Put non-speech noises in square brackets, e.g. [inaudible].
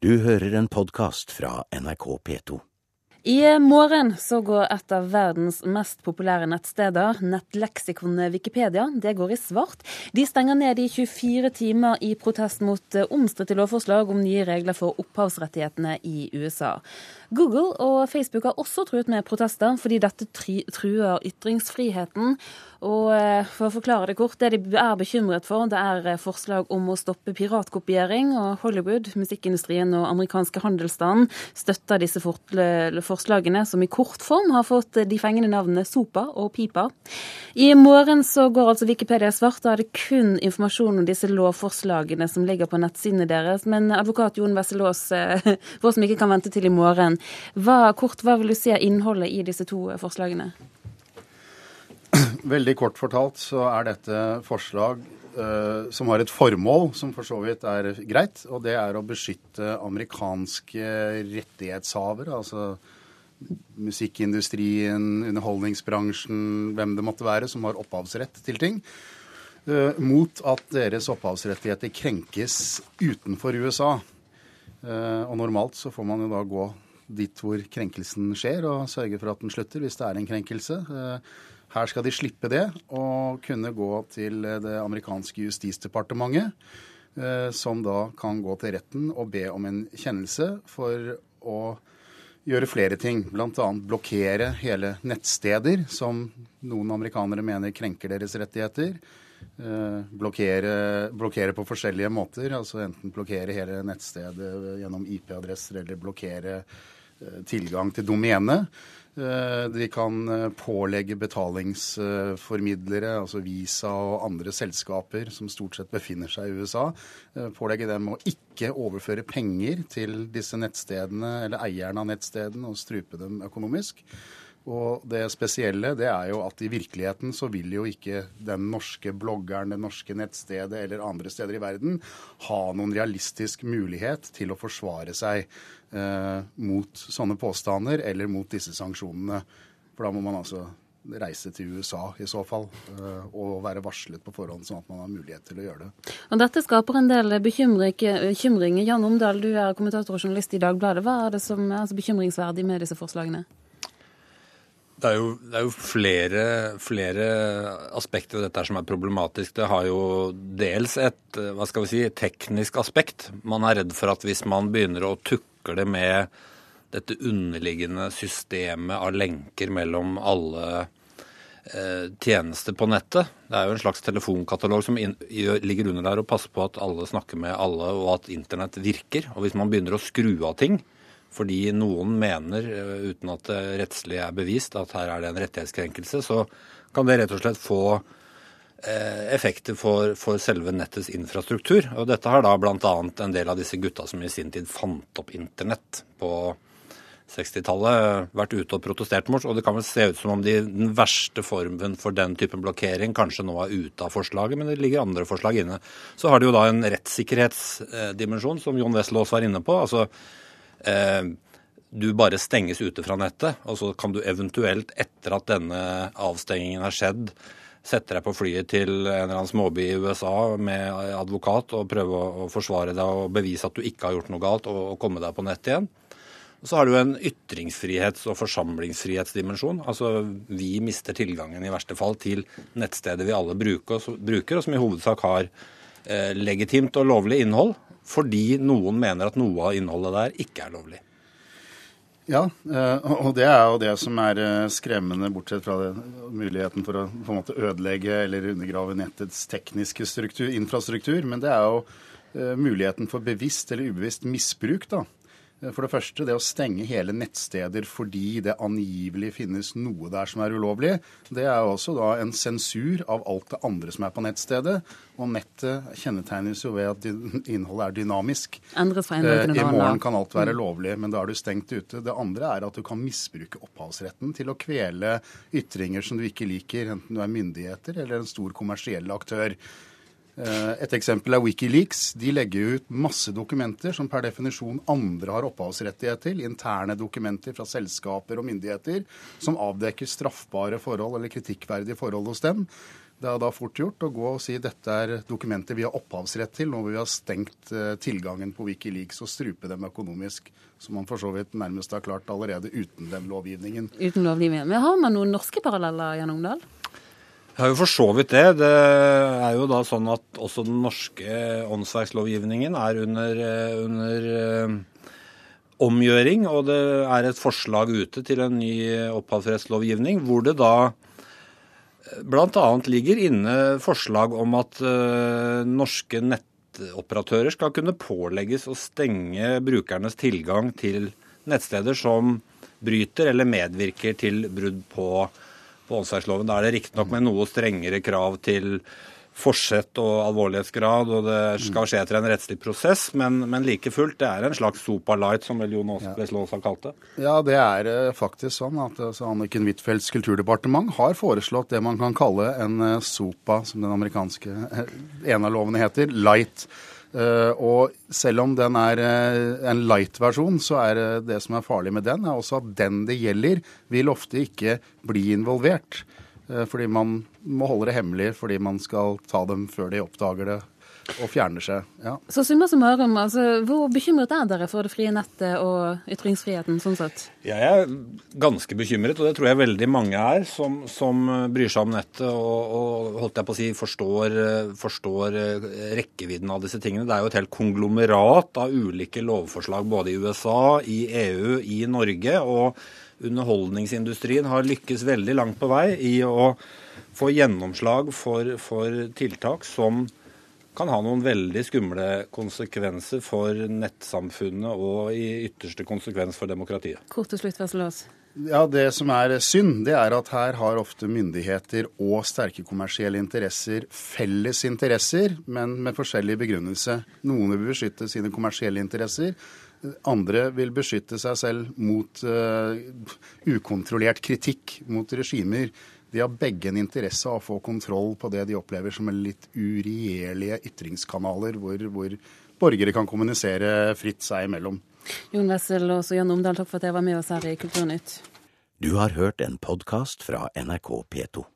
Du hører en podkast fra NRK P2. I morgen så går et av verdens mest populære nettsteder, nettleksikonet Wikipedia, det går i svart. De stenger ned i 24 timer i protest mot omstridte lovforslag om nye regler for opphavsrettighetene i USA. Google og Facebook har også truet med protester, fordi dette truer ytringsfriheten. Og eh, for å forklare det kort, det de er bekymret for, det er eh, forslag om å stoppe piratkopiering. Og Hollywood, musikkindustrien og amerikanske handelsstanden støtter disse forslagene, som i kort form har fått de fengende navnene Sopa og Pipa. I morgen så går altså Wikipedia svart. Da er det kun informasjon om disse lovforslagene som ligger på nettsidene deres. Men advokat Jon Wesselås, [laughs] vår som ikke kan vente til i morgen, hva, kort, hva vil du si er innholdet i disse to forslagene? Veldig kort fortalt så er dette forslag uh, som har et formål som for så vidt er greit, og det er å beskytte amerikanske rettighetshavere, altså musikkindustrien, underholdningsbransjen, hvem det måtte være, som har opphavsrett til ting, uh, mot at deres opphavsrettigheter krenkes utenfor USA. Uh, og normalt så får man jo da gå dit hvor krenkelsen skjer, og sørge for at den slutter hvis det er en krenkelse. Eh, her skal de slippe det og kunne gå til det amerikanske justisdepartementet, eh, som da kan gå til retten og be om en kjennelse for å gjøre flere ting. Bl.a. blokkere hele nettsteder som noen amerikanere mener krenker deres rettigheter. Eh, blokkere, blokkere, på forskjellige måter. altså Enten blokkere hele nettstedet gjennom IP-adresser eller blokkere Eh, tilgang til domene. Eh, de kan eh, pålegge betalingsformidlere, altså Visa og andre selskaper som stort sett befinner seg i USA, pålegge dem å ikke overføre penger til disse nettstedene eller eierne av nettstedene og strupe dem økonomisk. Og det spesielle det er jo at i virkeligheten så vil jo ikke den norske bloggeren, det norske nettstedet eller andre steder i verden ha noen realistisk mulighet til å forsvare seg eh, mot sånne påstander eller mot disse sanksjonene. For da må man altså reise til USA i så fall, eh, og være varslet på forhånd, sånn at man har mulighet til å gjøre det. Og Dette skaper en del bekymring. Jan Omdal, du er kommentator og journalist i Dagbladet. Hva er det som er så bekymringsverdig med disse forslagene? Det er jo, det er jo flere, flere, aspekter ved dette som er problematisk. Det har jo dels et hva skal vi si, teknisk aspekt. Man er redd for at hvis man begynner å tukle med dette underliggende systemet av lenker mellom alle eh, tjenester på nettet. Det er jo en slags telefonkatalog som ligger under der og passer på at alle snakker med alle, og at internett virker. Og hvis man begynner å skru av ting, fordi noen mener, eh, uten at det rettslig er bevist, at her er det en rettighetskrenkelse, så kan det rett og slett få eh, effekter for, for, selve nettets infrastruktur. Og dette har da bl.a. en del av disse gutta som i sin tid fant opp internett på 60-tallet, vært ute og protestert mot. Og det kan vel se ut som om de, den verste formen for den typen blokkering kanskje nå er ute av forslaget, men det ligger andre forslag inne. Så har det jo da en rettssikkerhetsdimensjon, som Jon Wessel var inne på. altså Eh, du bare stenges ute fra nettet, og så kan du eventuelt, etter at denne avstengingen har skjedd, sette deg på flyet til en eller annen småby i USA med advokat og prøve å forsvare deg og bevise at du ikke har gjort noe galt, og komme deg på nett igjen. Så har du en ytringsfrihets- og forsamlingsfrihetsdimensjon. Altså vi mister tilgangen i verste fall til nettstedet vi alle bruker, og som i hovedsak har eh, legitimt og lovlig innhold fordi noen mener at noe av innholdet der ikke er lovlig. Ja, eh, og det er jo det som er eh, skremmende, bortsett fra det, muligheten for å på en måte ødelegge eller undergrave nettets tekniske struktur, infrastruktur. Men det er jo eh, muligheten for bevisst eller ubevisst misbruk. da. For det første, det å stenge hele nettsteder fordi det angivelig finnes noe der som er ulovlig, det er jo også da en sensur av alt det andre som er på nettstedet. Og nettet kjennetegnes jo ved at innholdet er dynamisk. Endres fra en dag til en eh, I morgen kan alt være mm. lovlig, men da er du stengt ute. Det andre er at du kan misbruke opphavsretten til å kvele ytringer som du ikke liker, enten du er myndigheter eller en stor kommersiell aktør. Eh, et eksempel er Wikileaks. De legger ut masse dokumenter som per definisjon andre har opphavsrettighet til. Interne dokumenter fra selskaper og myndigheter som avdekker straffbare forhold eller kritikkverdige forhold hos dem. Det er da fort gjort å gå og si dette er dokumenter vi har opphavsrett til, når vi har stengt eh, tilgangen på Wikileaks og strupe dem økonomisk, som man for så vidt nærmest har klart allerede uten den lovgivningen. Uten lovgivningen. Men har man noen norske paralleller, Jan Ungdal? Det er jo for så vidt det. Det er jo da sånn at også den norske åndsverkslovgivningen er under, eh, under eh, omgjøring, og det er et forslag ute til en ny opphavsrettslovgivning, hvor det da bl.a. ligger inne forslag om at norske nettoperatører skal kunne pålegges å stenge brukernes tilgang til nettsteder som bryter eller medvirker til brudd på, på åndsverksloven. Da er det riktignok med noe strengere krav til forsett og alvorlighetsgrad, og det skal skje etter en rettslig prosess. Men, men like fullt, det er en slags sopa light, som vel Jon Aasbø har kalt det? Ja, det er uh, faktisk sånn at altså, Anniken Huitfeldts kulturdepartement har foreslått det man kan kalle en uh, sopa, som den amerikanske en av lovene heter, light. Uh, og selv om den er uh, en light-versjon, så er uh, det som er farlig med den, er også at den det gjelder, vil ofte ikke bli involvert. Eh, fordi man må holde det hemmelig fordi man skal ta dem før de oppdager det og fjerner seg. Ja. Så summa summarum, altså, hvor bekymret er dere for det frie nettet og ytringsfriheten sånn sett? Jeg er ganske bekymret, og det tror jeg veldig mange er, som, som bryr seg om nettet og, og, holdt jeg på å si, forstår, forstår eh, rekkevidden av disse tingene. Det er jo et helt konglomerat av ulike lovforslag både i USA, i EU, i Norge. og underholdningsindustrien har lykkes veldig langt på vei i å få gjennomslag for, for tiltak som kan ha noen veldig skumle konsekvenser for nettsamfunnet og i ytterste konsekvens for demokratiet. Kort til slutt, Vasselås. Ja, Det som er synd, det er at her har ofte myndigheter og sterke kommersielle interesser felles interesser, men med forskjellig begrunnelse. Noen vil beskytte sine kommersielle interesser, andre vil beskytte seg selv mot uh, ukontrollert kritikk mot regimer. De har begge en interesse av å få kontroll på det de opplever som litt uregjerlige ytringskanaler, hvor, hvor, borgere kan kommunisere fritt seg imellom. Jon Wessel og Jan Omdal, takk for at dere var med oss her i Kulturnytt. Du har hørt en podkast fra NRK P2.